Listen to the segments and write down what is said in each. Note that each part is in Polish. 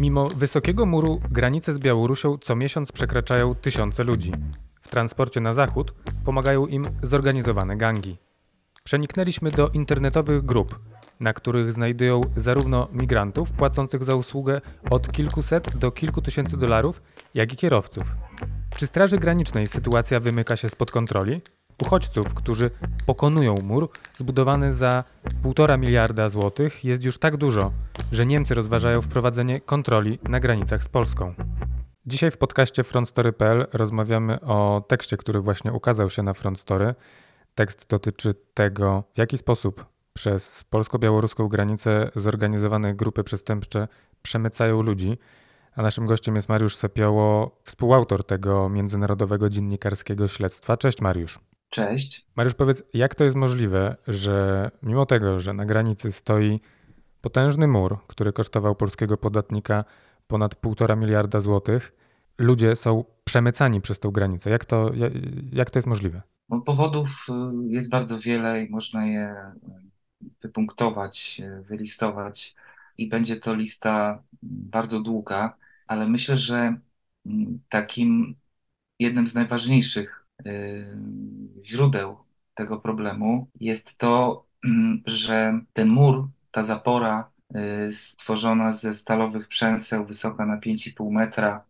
Mimo wysokiego muru granice z Białorusią co miesiąc przekraczają tysiące ludzi. W transporcie na zachód pomagają im zorganizowane gangi. Przeniknęliśmy do internetowych grup, na których znajdują zarówno migrantów płacących za usługę od kilkuset do kilku tysięcy dolarów, jak i kierowców. Przy Straży Granicznej sytuacja wymyka się spod kontroli? Uchodźców, którzy pokonują mur zbudowany za 1,5 miliarda złotych, jest już tak dużo, że Niemcy rozważają wprowadzenie kontroli na granicach z Polską. Dzisiaj w podcaście frontstory.pl rozmawiamy o tekście, który właśnie ukazał się na Frontstory. Tekst dotyczy tego, w jaki sposób przez polsko-białoruską granicę zorganizowane grupy przestępcze przemycają ludzi. A naszym gościem jest Mariusz Sepioło, współautor tego międzynarodowego dziennikarskiego śledztwa. Cześć Mariusz. Cześć. Mariusz, powiedz, jak to jest możliwe, że mimo tego, że na granicy stoi potężny mur, który kosztował polskiego podatnika ponad 1,5 miliarda złotych, ludzie są przemycani przez tą granicę. Jak to, jak, to jest możliwe? No, powodów y, jest bardzo wiele i można je wypunktować, wylistować i będzie to lista bardzo długa, ale myślę, że mm, takim jednym z najważniejszych y, źródeł tego problemu jest to, mm, że ten mur, ta zapora y, stworzona ze stalowych przęseł, wysoka na 5,5 metra,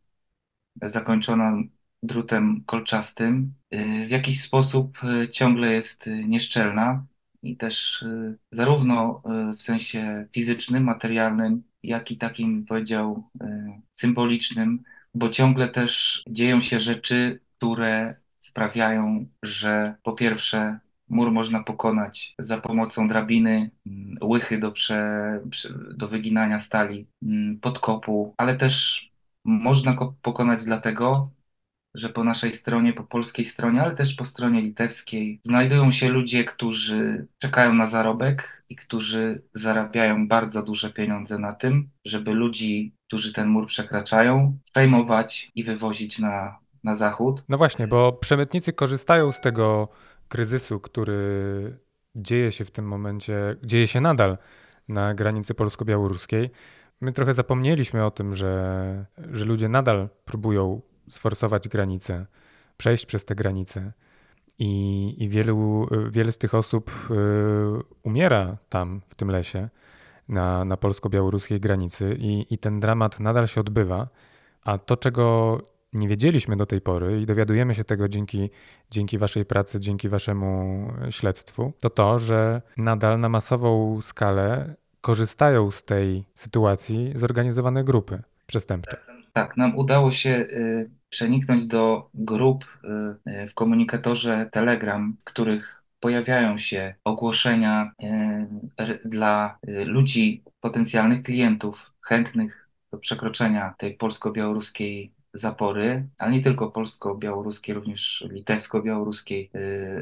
zakończona drutem kolczastym, y, w jakiś sposób ciągle jest nieszczelna i też y, zarówno y, w sensie fizycznym, materialnym, jak i takim, powiedział, y, symbolicznym, bo ciągle też dzieją się rzeczy, które sprawiają, że po pierwsze mur można pokonać za pomocą drabiny, mm, łychy do, prze, do wyginania stali, mm, podkopu, ale też można go pokonać dlatego, że po naszej stronie, po polskiej stronie, ale też po stronie litewskiej znajdują się ludzie, którzy czekają na zarobek i którzy zarabiają bardzo duże pieniądze na tym, żeby ludzi, którzy ten mur przekraczają, zajmować i wywozić na, na zachód. No właśnie, bo przemytnicy korzystają z tego kryzysu, który dzieje się w tym momencie, dzieje się nadal na granicy polsko-białoruskiej. My trochę zapomnieliśmy o tym, że, że ludzie nadal próbują sforsować granice, przejść przez te granice. I, i wielu, wiele z tych osób y, umiera tam, w tym lesie, na, na polsko-białoruskiej granicy, i, i ten dramat nadal się odbywa. A to, czego nie wiedzieliśmy do tej pory i dowiadujemy się tego dzięki, dzięki Waszej pracy, dzięki Waszemu śledztwu, to to, że nadal na masową skalę korzystają z tej sytuacji zorganizowane grupy przestępcze. Tak, nam udało się y, przeniknąć do grup y, y, w komunikatorze Telegram, w których pojawiają się ogłoszenia dla ludzi, potencjalnych klientów chętnych do przekroczenia tej polsko-białoruskiej zapory, ale nie tylko polsko-białoruskiej, również litewsko-białoruskiej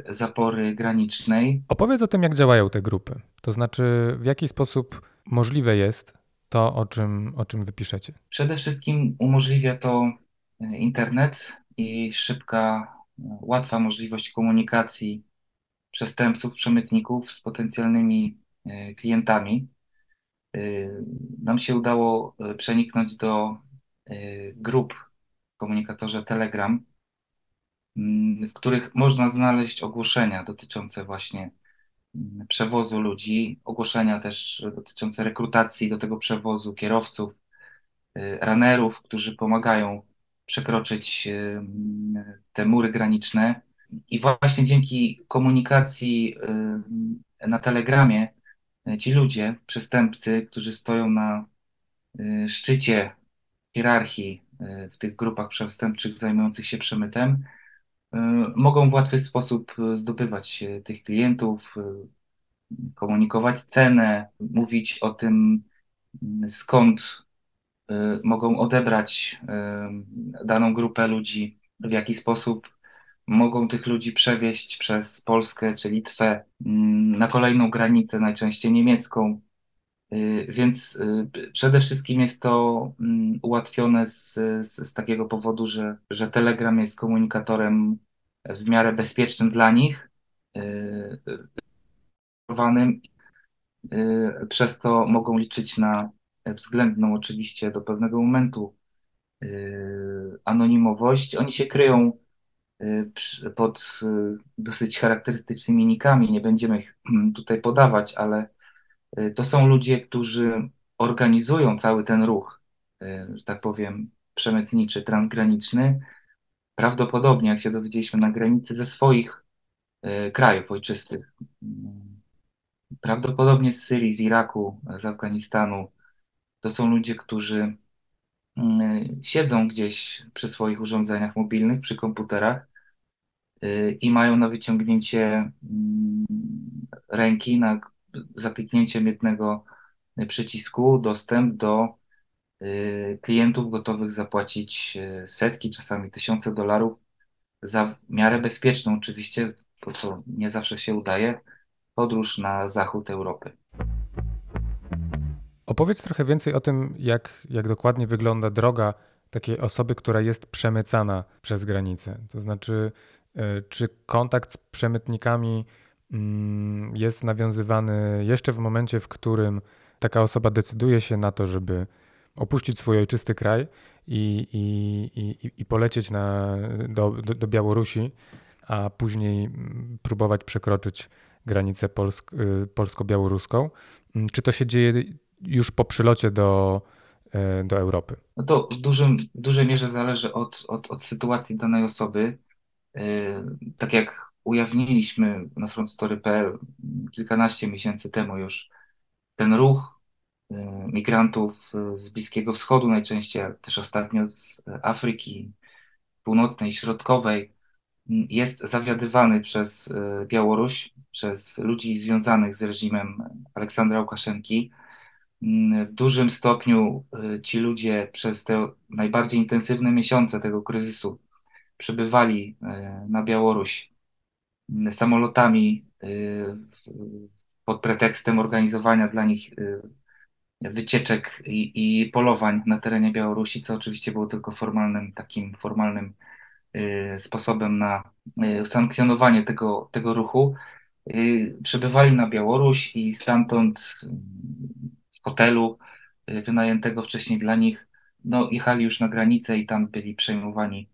zapory granicznej. Opowiedz o tym, jak działają te grupy. To znaczy, w jaki sposób możliwe jest to, o czym, o czym wypiszecie? Przede wszystkim umożliwia to e, internet i szybka, e, łatwa możliwość komunikacji przestępców, przemytników z potencjalnymi klientami. Nam się udało przeniknąć do grup komunikatorze Telegram, w których można znaleźć ogłoszenia dotyczące właśnie przewozu ludzi, ogłoszenia też dotyczące rekrutacji do tego przewozu kierowców, y, runnerów, którzy pomagają przekroczyć y, te mury graniczne. I właśnie dzięki komunikacji y, na Telegramie ci ludzie, przestępcy, którzy stoją na szczycie hierarchii w tych grupach przestępczych zajmujących się przemytem, E, mogą w łatwy sposób e, zdobywać e, tych klientów, komunikować cenę, mówić o tym, skąd mogą odebrać daną grupę ludzi, w jaki sposób mogą tych ludzi przewieźć przez Polskę czy Litwę na kolejną granicę, najczęściej niemiecką. Więc przede wszystkim jest to ułatwione z, z, z takiego powodu, że, że Telegram jest komunikatorem w miarę bezpiecznym dla nich, y, y, y, przez to mogą liczyć na względną oczywiście do pewnego momentu anonimowość. Oni się kryją pod dosyć charakterystycznymi nikami, nie będziemy ich tutaj podawać, ale to są ludzie, którzy organizują cały ten ruch, że tak powiem, przemytniczy, transgraniczny, prawdopodobnie, jak się dowiedzieliśmy, na granicy ze swoich e, krajów ojczystych. Prawdopodobnie z Syrii, z Iraku, z Afganistanu. To są ludzie, którzy mm, siedzą gdzieś przy swoich urządzeniach mobilnych, przy komputerach i mają na wyciągnięcie mm, ręki, na zakliknięciem jednego przycisku dostęp do Y, klientów gotowych zapłacić y, setki, czasami tysiące dolarów za miarę bezpieczną, oczywiście, bo to nie zawsze się udaje, podróż na zachód Europy. Opowiedz trochę więcej o tym, jak, jak dokładnie wygląda droga takiej osoby, która jest przemycana przez granicę. To znaczy, czy kontakt z przemytnikami jest nawiązywany jeszcze w momencie, w którym taka osoba decyduje się na to, żeby opuścić swój ojczysty kraj i, i, i, i polecieć na, do, do, do Białorusi, a później próbować przekroczyć granicę polsk, y, polsko-białoruską. Mm, czy to się dzieje już po przylocie do, y, do Europy? No to w, dużym, w dużej mierze zależy od, od, od sytuacji danej osoby. Y, tak jak ujawniliśmy na frontstory.pl kilkanaście miesięcy temu już, ten ruch Y, migrantów y, z Bliskiego Wschodu, najczęściej też ostatnio z Afryki Północnej, Środkowej, mm, jest zawiadywany przez y, Białoruś, przez ludzi związanych z reżimem Aleksandra Łukaszenki. W dużym stopniu ci ludzie przez te najbardziej intensywne miesiące tego kryzysu przybywali na Białoruś samolotami pod pretekstem organizowania dla nich wycieczek i, i polowań na terenie Białorusi, co oczywiście było tylko formalnym, takim formalnym y, sposobem na y, sankcjonowanie tego, tego ruchu. Y, przybywali na Białoruś i stamtąd z hotelu wynajętego wcześniej dla nich, no, jechali już na granicę i tam byli przejmowani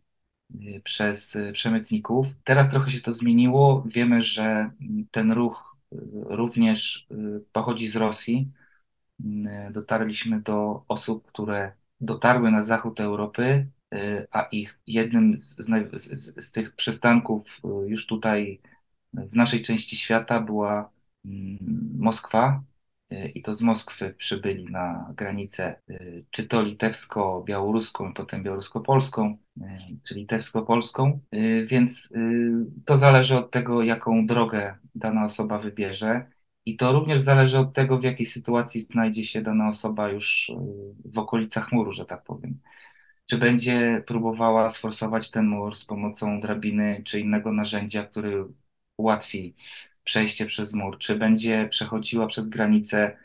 przez przemytników. Teraz trochę się to zmieniło. Wiemy, że ten ruch również pochodzi z Rosji dotarliśmy do osób, które dotarły na zachód Europy, y, a ich jednym z, z, z, tych przystanków y, już tutaj w naszej części świata była mm, Moskwa. Y, I to z Moskwy przybyli na granicę, czy to litewsko-białoruską, potem białorusko-polską, czy litewsko-polską. Więc to zależy od tego, jaką drogę dana osoba wybierze. I to również zależy od tego, w jakiej sytuacji znajdzie się dana osoba już y, w okolicach muru, że tak powiem. Czy będzie próbowała sforsować ten mur z pomocą drabiny czy innego narzędzia, który ułatwi przejście przez mur, czy będzie przechodziła przez granicę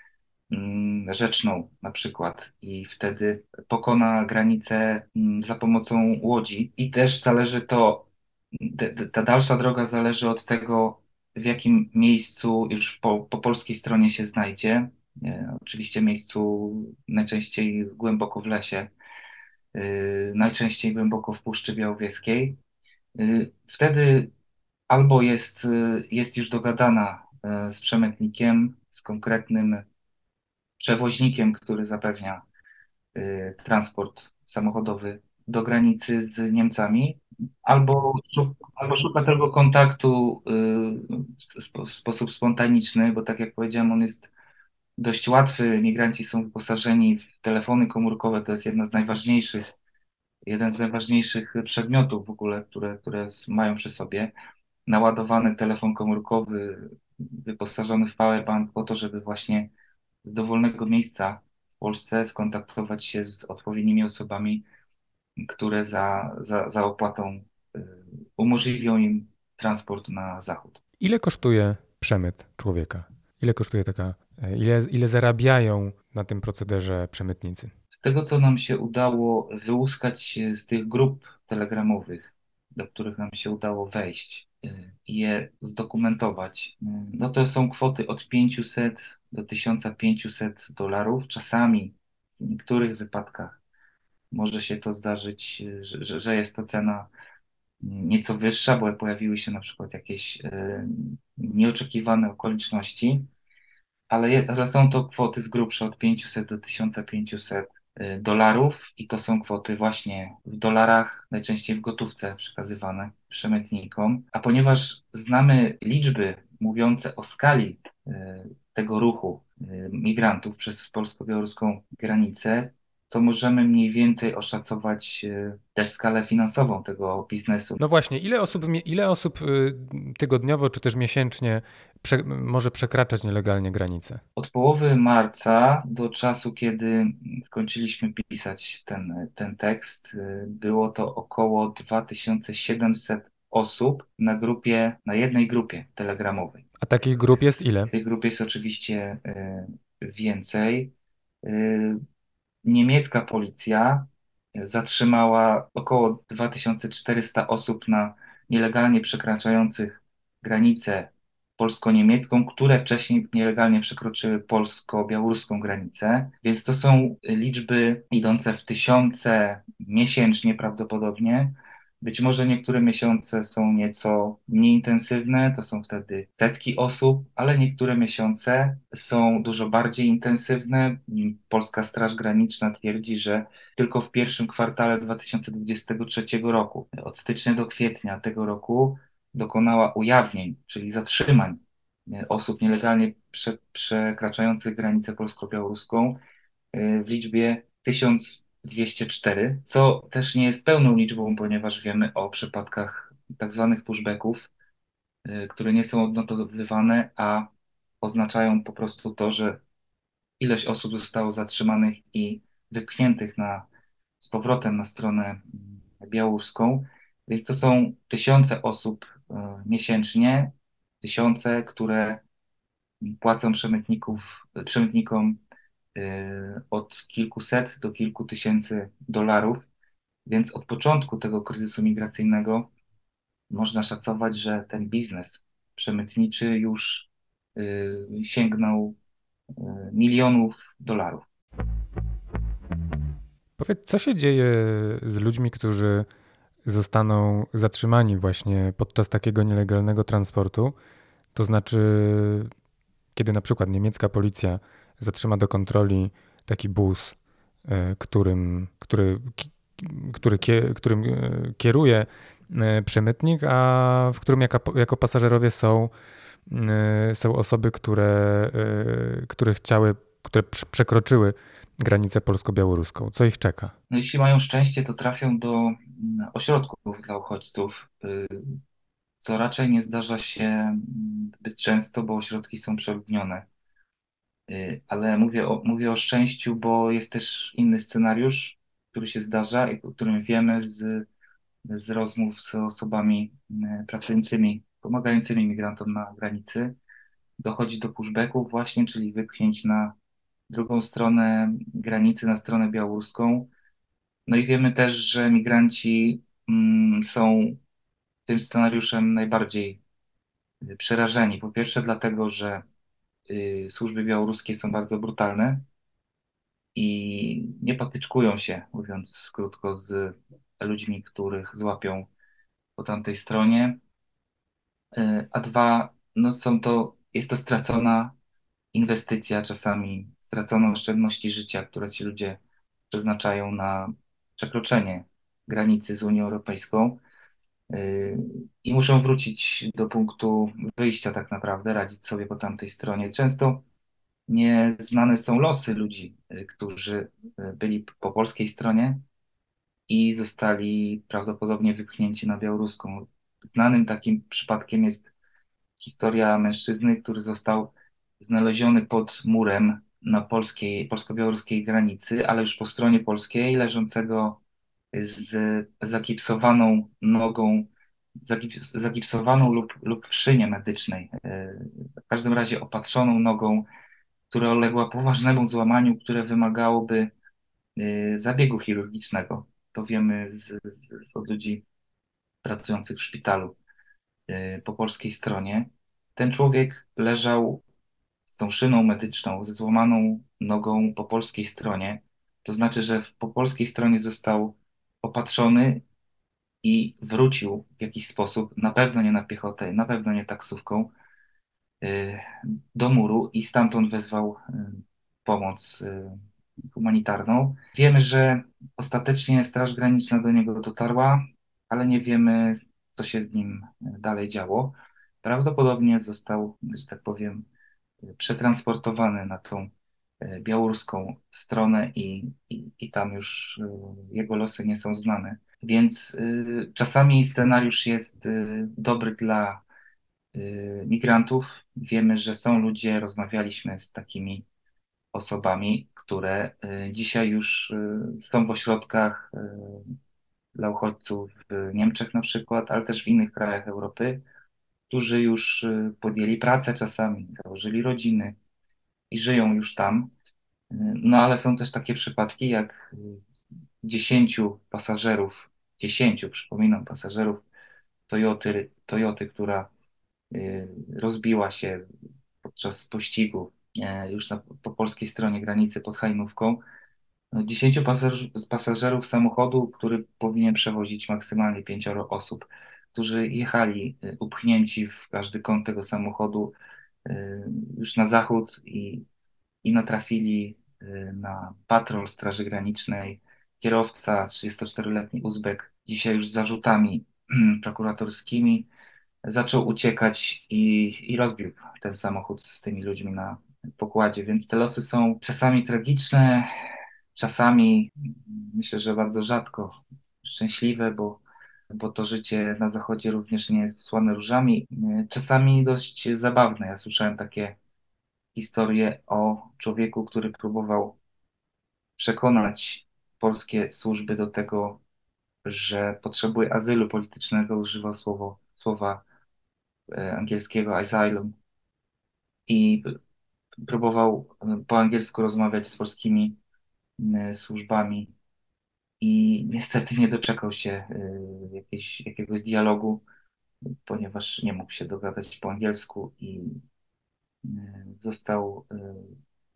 mm, rzeczną na przykład i wtedy pokona granicę mm, za pomocą łodzi. I też zależy to, ta dalsza droga zależy od tego, w jakim miejscu już po, po polskiej stronie się znajdzie. Oczywiście miejscu najczęściej głęboko w lesie, e, najczęściej głęboko w Puszczy Białowieskiej. E, wtedy albo jest, jest już dogadana z przemytnikiem, z konkretnym przewoźnikiem, który zapewnia transport samochodowy do granicy z Niemcami, albo, albo szuka tego kontaktu y, w sposób spontaniczny, bo tak jak powiedziałem, on jest dość łatwy. Migranci są wyposażeni w telefony komórkowe, to jest jedna z najważniejszych, jeden z najważniejszych przedmiotów w ogóle, które, które mają przy sobie. Naładowany telefon komórkowy, wyposażony w powerbank po to, żeby właśnie z dowolnego miejsca w Polsce skontaktować się z odpowiednimi osobami, które za, za, za opłatą y, umożliwią im transport na zachód. Ile kosztuje przemyt człowieka? Ile kosztuje taka, e, ile, ile zarabiają na tym procederze przemytnicy? Z tego, co nam się udało wyłuskać z tych grup telegramowych, do których nam się udało wejść y, i je zdokumentować, no to są kwoty od 500 do 1500 dolarów, czasami w niektórych wypadkach może się to zdarzyć, że, że jest to cena nieco wyższa, bo pojawiły się na przykład jakieś e, nieoczekiwane okoliczności, ale, je, ale są to kwoty z grubsza od 500 do 1500 e, dolarów i to są kwoty właśnie w dolarach, najczęściej w gotówce przekazywane przemytnikom. A ponieważ znamy liczby mówiące o skali e, tego ruchu migrantów przez polsko-białoruską granicę, to możemy mniej więcej oszacować e, też skalę finansową tego biznesu. No właśnie, ile osób, ile osób y, tygodniowo czy też miesięcznie prze, może przekraczać nielegalnie granice? Od połowy marca do czasu, kiedy skończyliśmy pisać ten, ten tekst, y, było to około 2700 osób na grupie, na jednej grupie telegramowej. A takich grup jest ile? Tych grup jest oczywiście y, więcej niemiecka policja zatrzymała około 2400 osób na nielegalnie przekraczających granicę polsko-niemiecką, które wcześniej nielegalnie przekroczyły polsko-białoruską granicę. Więc to są liczby idące w tysiące miesięcznie prawdopodobnie. Być może niektóre miesiące są nieco mniej intensywne, to są wtedy setki osób, ale niektóre miesiące są dużo bardziej intensywne. Polska Straż Graniczna twierdzi, że tylko w pierwszym kwartale 2023 roku, od stycznia do kwietnia tego roku, dokonała ujawnień, czyli zatrzymań osób nielegalnie prze, przekraczających granicę polsko-białoruską w liczbie 1000 204, co też nie jest pełną liczbą, ponieważ wiemy o przypadkach tak zwanych pushbacków, y, które nie są odnotowywane, a oznaczają po prostu to, że ilość osób zostało zatrzymanych i wypchniętych na, z powrotem na stronę mm, białoruską. Więc to są tysiące osób y, miesięcznie, tysiące, które płacą przemytników, przemytnikom od kilkuset do kilku tysięcy dolarów, więc od początku tego kryzysu migracyjnego można szacować, że ten biznes przemytniczy już y, sięgnął y, milionów dolarów. Powiedz, co się dzieje z ludźmi, którzy zostaną zatrzymani właśnie podczas takiego nielegalnego transportu? To znaczy, kiedy na przykład niemiecka policja zatrzyma do kontroli taki bus, e, którym, który, który, którym e, kieruje e, przemytnik, a w którym jako, jako pasażerowie są, są osoby, które, które chciały, które przekroczyły granicę polsko-białoruską. Co ich czeka? No jeśli mają szczęście, to trafią do mm, ośrodków dla uchodźców, y, co raczej nie zdarza się mm, zbyt często, bo ośrodki są przeludnione. Y, ale mówię o, mówię o szczęściu, bo jest też inny scenariusz, który się zdarza i o którym wiemy z, z rozmów z osobami y, pracującymi, pomagającymi migrantom na granicy. Dochodzi do pushbacków właśnie, czyli wypchnięć na drugą stronę granicy, na stronę białoruską. No i wiemy też, że migranci mm, są tym scenariuszem najbardziej y, przerażeni. Po pierwsze, dlatego, że Y, służby białoruskie są bardzo brutalne i nie patyczkują się, mówiąc krótko, z ludźmi, których złapią po tamtej stronie. Y, a dwa, no są to, jest to stracona inwestycja, czasami stracone oszczędności życia, które ci ludzie przeznaczają na przekroczenie granicy z Unią Europejską. Yy, i muszą wrócić do punktu wyjścia tak naprawdę, radzić sobie po tamtej stronie. Często nieznane są losy ludzi, yy, którzy yy, byli po polskiej stronie i zostali prawdopodobnie wypchnięci na białoruską. Znanym takim przypadkiem jest historia mężczyzny, który został znaleziony pod murem na polskiej, polsko-białoruskiej granicy, ale już po stronie polskiej, leżącego z zagipsowaną nogą, zagips, zagipsowaną lub, lub w szynie medycznej, e, w każdym razie opatrzoną nogą, która uległa poważnemu złamaniu, które wymagałoby e, zabiegu chirurgicznego. To wiemy z, z, od ludzi pracujących w szpitalu e, po polskiej stronie. Ten człowiek leżał z tą szyną medyczną, ze złamaną nogą po polskiej stronie To znaczy, że po polskiej stronie został opatrzony i wrócił w jakiś sposób, na pewno nie na piechotę, na pewno nie taksówką, y, do muru i stamtąd wezwał y, pomoc y, humanitarną. Wiemy, że ostatecznie Straż Graniczna do niego dotarła, ale nie wiemy, co się z nim dalej działo. Prawdopodobnie został, że tak powiem, przetransportowany na tą białoruską stronę i, i, i tam już e, jego losy nie są znane. Więc y, czasami scenariusz jest y, dobry dla y, migrantów. Wiemy, że są ludzie, rozmawialiśmy z takimi osobami, które dzisiaj już są w ośrodkach dla uchodźców w Niemczech na przykład, ale też w innych krajach Europy, którzy już podjęli pracę czasami, założyli rodziny i żyją już tam. No ale są też takie przypadki, jak dziesięciu pasażerów, dziesięciu, przypominam, pasażerów Toyoty, Toyoty która y, rozbiła się podczas pościgu e, już na, po polskiej stronie granicy pod Hajnówką. No, dziesięciu pasażerów, samochodu, który powinien przewozić maksymalnie pięcioro osób, którzy jechali y, upchnięci w każdy kąt tego samochodu y, już na zachód i, i natrafili na patrol Straży Granicznej, kierowca, 34-letni Uzbek, dzisiaj już z zarzutami prokuratorskimi, zaczął uciekać i, i rozbił ten samochód z tymi ludźmi na pokładzie. Więc te losy są czasami tragiczne, czasami myślę, że bardzo rzadko szczęśliwe, bo, bo to życie na zachodzie również nie jest słane różami. Czasami dość zabawne. Ja słyszałem takie historie o człowieku, który próbował przekonać polskie służby do tego, że potrzebuje azylu politycznego, używał słowo, słowa e, angielskiego asylum i próbował e, po angielsku rozmawiać z polskimi e, służbami i niestety nie doczekał się jakiegoś, jakiegoś dialogu, ponieważ nie mógł się dogadać po angielsku i został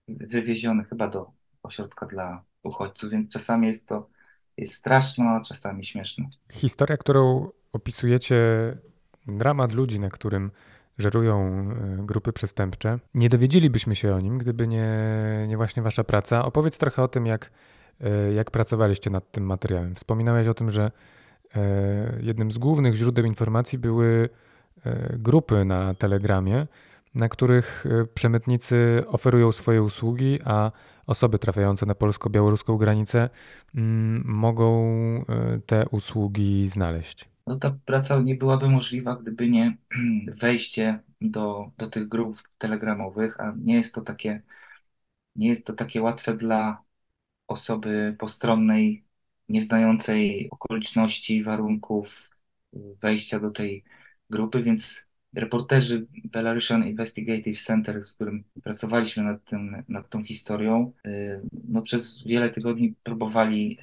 wywieziony chyba do ośrodka dla uchodźców, więc czasami jest to jest straszne, a czasami śmieszne. Historia, którą opisujecie, dramat ludzi, na którym żerują grupy przestępcze. Nie dowiedzielibyśmy się o nim, gdyby nie, nie właśnie wasza praca. Opowiedz trochę o tym, jak, jak pracowaliście nad tym materiałem. Wspominałeś o tym, że e, jednym z głównych źródeł informacji były grupy na Telegramie, na których przemytnicy oferują swoje usługi, a osoby trafiające na polsko-białoruską granicę mm, mogą e, te usługi znaleźć? No ta praca nie byłaby możliwa, gdyby nie wejście do, do tych grup telegramowych, a nie jest to takie, nie jest to takie łatwe dla osoby postronnej, nieznającej okoliczności, warunków wejścia do tej grupy, więc reporterzy Belarusian Investigative Center, z którym pracowaliśmy nad, tym, nad tą historią, y, no przez wiele tygodni próbowali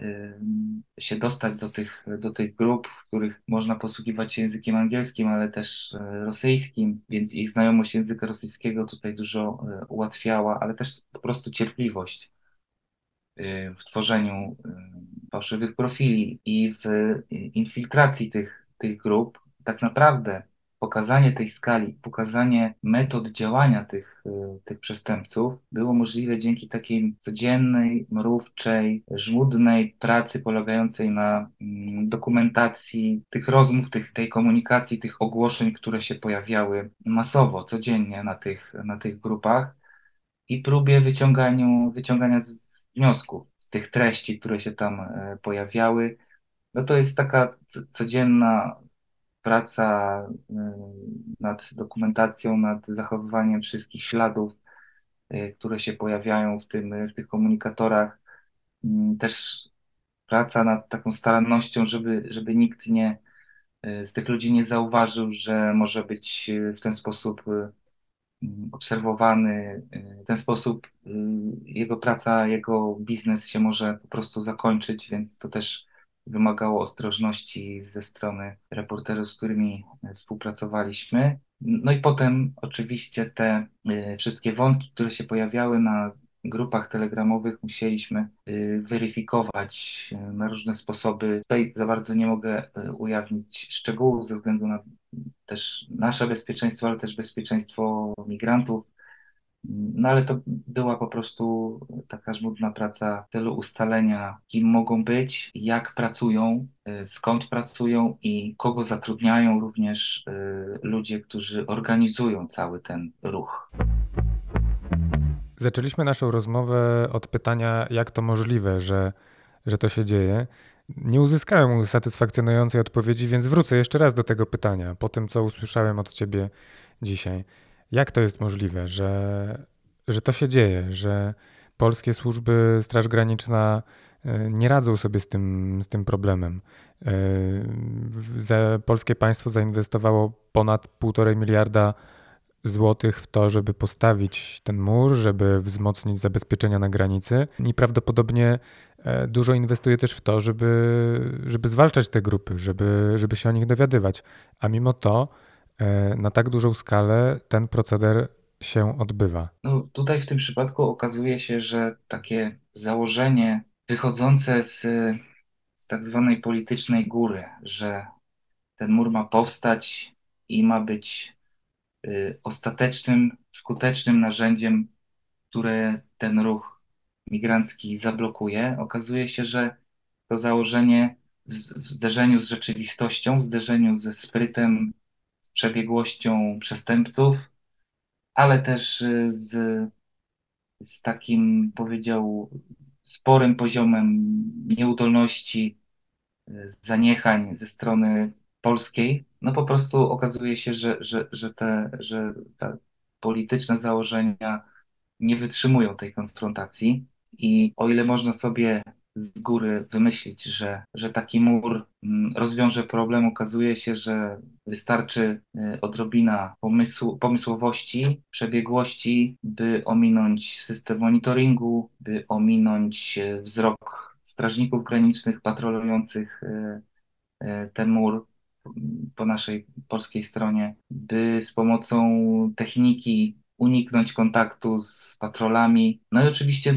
y, się dostać do tych, do tych grup, w których można posługiwać się językiem angielskim, ale też y, rosyjskim, więc ich znajomość języka rosyjskiego tutaj dużo ułatwiała, ale też po prostu cierpliwość w tworzeniu fałszywych profili i w infiltracji tych, tych grup. Tak naprawdę pokazanie tej skali, pokazanie metod działania tych, y, tych przestępców było możliwe dzięki takiej codziennej, mrówczej, żmudnej pracy polegającej na mm, dokumentacji tych rozmów, tych, tej komunikacji, tych ogłoszeń, które się pojawiały masowo, codziennie na tych, na tych grupach i próbie wyciąganiu, wyciągania z wniosków z tych treści, które się tam e, pojawiały. No to jest taka codzienna praca y, nad dokumentacją, nad zachowywaniem wszystkich śladów, y, które się pojawiają w, tym, w tych komunikatorach. Mm, też praca nad taką starannością, żeby, żeby nikt nie, z tych ludzi nie zauważył, że może być w ten sposób obserwowany, w ten sposób jego praca, jego biznes się może po prostu zakończyć, więc to też wymagało ostrożności ze strony reporterów, z którymi e, współpracowaliśmy. No i potem oczywiście te wszystkie wątki, które się pojawiały na grupach telegramowych musieliśmy y, weryfikować y, na różne sposoby. Tutaj za bardzo nie mogę y, ujawnić szczegółów ze względu na też nasze bezpieczeństwo, ale też bezpieczeństwo migrantów. No ale to była po prostu taka żmudna praca w celu ustalenia, kim mogą być, jak pracują, skąd pracują i kogo zatrudniają również ludzie, którzy organizują cały ten ruch. Zaczęliśmy naszą rozmowę od pytania, jak to możliwe, że, że to się dzieje. Nie uzyskałem satysfakcjonującej odpowiedzi, więc wrócę jeszcze raz do tego pytania, po tym co usłyszałem od ciebie dzisiaj. Jak to jest możliwe, że, że to się dzieje, że polskie służby, Straż Graniczna e, nie radzą sobie z tym, z tym problemem? E, polskie państwo zainwestowało ponad 1,5 miliarda złotych w to, żeby postawić ten mur, żeby wzmocnić zabezpieczenia na granicy i prawdopodobnie e, dużo inwestuje też w to, żeby, żeby zwalczać te grupy, żeby, żeby się o nich dowiadywać. A mimo to e, na tak dużą skalę ten proceder się odbywa. No, tutaj w tym przypadku okazuje się, że takie założenie wychodzące z, z tak zwanej politycznej góry, że ten mur ma powstać i ma być ostatecznym, skutecznym narzędziem, które ten ruch migrancki zablokuje, okazuje się, że to założenie w, zderzeniu z rzeczywistością, w zderzeniu ze sprytem, z przebiegłością przestępców, ale też y, z, z takim, powiedział, sporym poziomem nieudolności, y, zaniechań ze strony polskiej, no po prostu okazuje się, że, że, że, te, że te polityczne założenia nie wytrzymują tej konfrontacji. I o ile można sobie z góry wymyślić, że, że taki mur mm, rozwiąże problem, okazuje się, że wystarczy y, odrobina pomysłu, pomysłowości, przebiegłości, by ominąć system monitoringu, by ominąć y, wzrok strażników granicznych patrolujących y, ten mur po naszej polskiej stronie, by z pomocą techniki uniknąć kontaktu z patrolami. No i oczywiście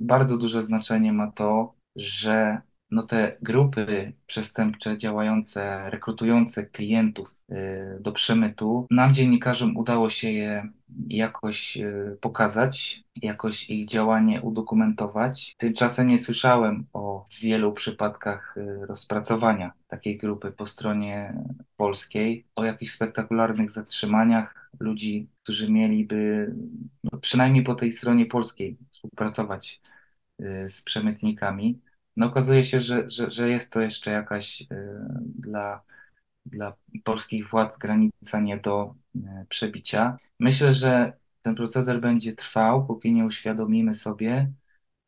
bardzo duże znaczenie ma to, że no te grupy przestępcze działające, rekrutujące klientów y, do przemytu, nam dziennikarzom udało się je jakoś y, pokazać, jakoś ich działanie udokumentować. Tymczasem nie słyszałem o wielu przypadkach y, rozpracowania takiej grupy po stronie polskiej, o jakichś spektakularnych zatrzymaniach ludzi, którzy mieliby no przynajmniej po tej stronie polskiej współpracować z przemytnikami no okazuje się, że, że, że jest to jeszcze jakaś y, dla, dla polskich władz granica nie do y, przebicia. Myślę, że ten proceder będzie trwał, póki nie uświadomimy sobie,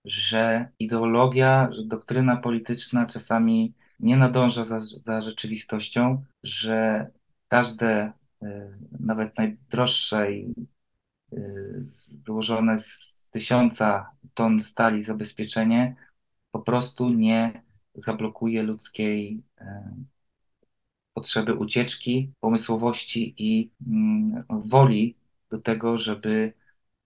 że ideologia, że doktryna polityczna czasami nie nadąża za, za rzeczywistością, że każde, y, nawet najdroższe i złożone z tysiąca ton stali zabezpieczenie po prostu nie zablokuje ludzkiej e, potrzeby ucieczki, pomysłowości i mm, woli do tego, żeby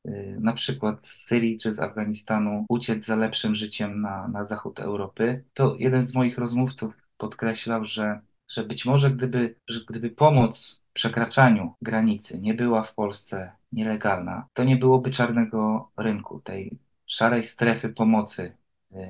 e, na przykład z Syrii czy z Afganistanu uciec za lepszym życiem na, na zachód Europy. To jeden z moich rozmówców podkreślał, że, że być może gdyby, że gdyby pomoc w przekraczaniu granicy nie była w Polsce nielegalna, to nie byłoby czarnego rynku, tej szarej strefy pomocy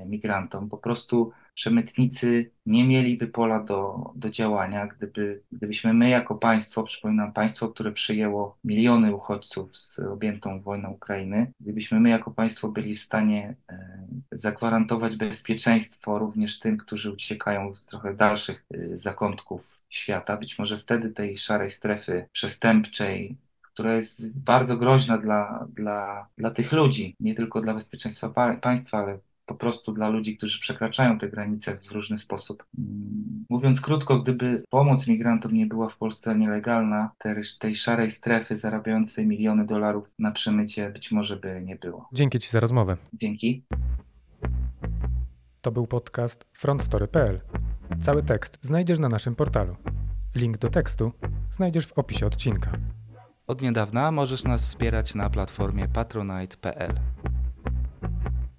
migrantom. Po prostu przemytnicy nie mieliby pola do, do działania, gdyby, gdybyśmy my jako państwo, przypominam państwo, które przyjęło miliony uchodźców z objętą wojną Ukrainy, gdybyśmy my jako państwo byli w stanie e, zagwarantować bezpieczeństwo również tym, którzy uciekają z trochę dalszych e, zakątków świata, być może wtedy tej szarej strefy przestępczej, która jest bardzo groźna dla, dla, dla tych ludzi, nie tylko dla bezpieczeństwa pa państwa, ale po prostu dla ludzi, którzy przekraczają te granice w różny sposób. Mm, mówiąc krótko, gdyby pomoc migrantom nie była w Polsce nielegalna, tej, tej szarej strefy zarabiającej miliony dolarów na przemycie być może by nie było. Dzięki Ci za rozmowę. Dzięki. To był podcast frontstory.pl. Cały tekst znajdziesz na naszym portalu. Link do tekstu znajdziesz w opisie odcinka. Od niedawna możesz nas wspierać na platformie patronite.pl.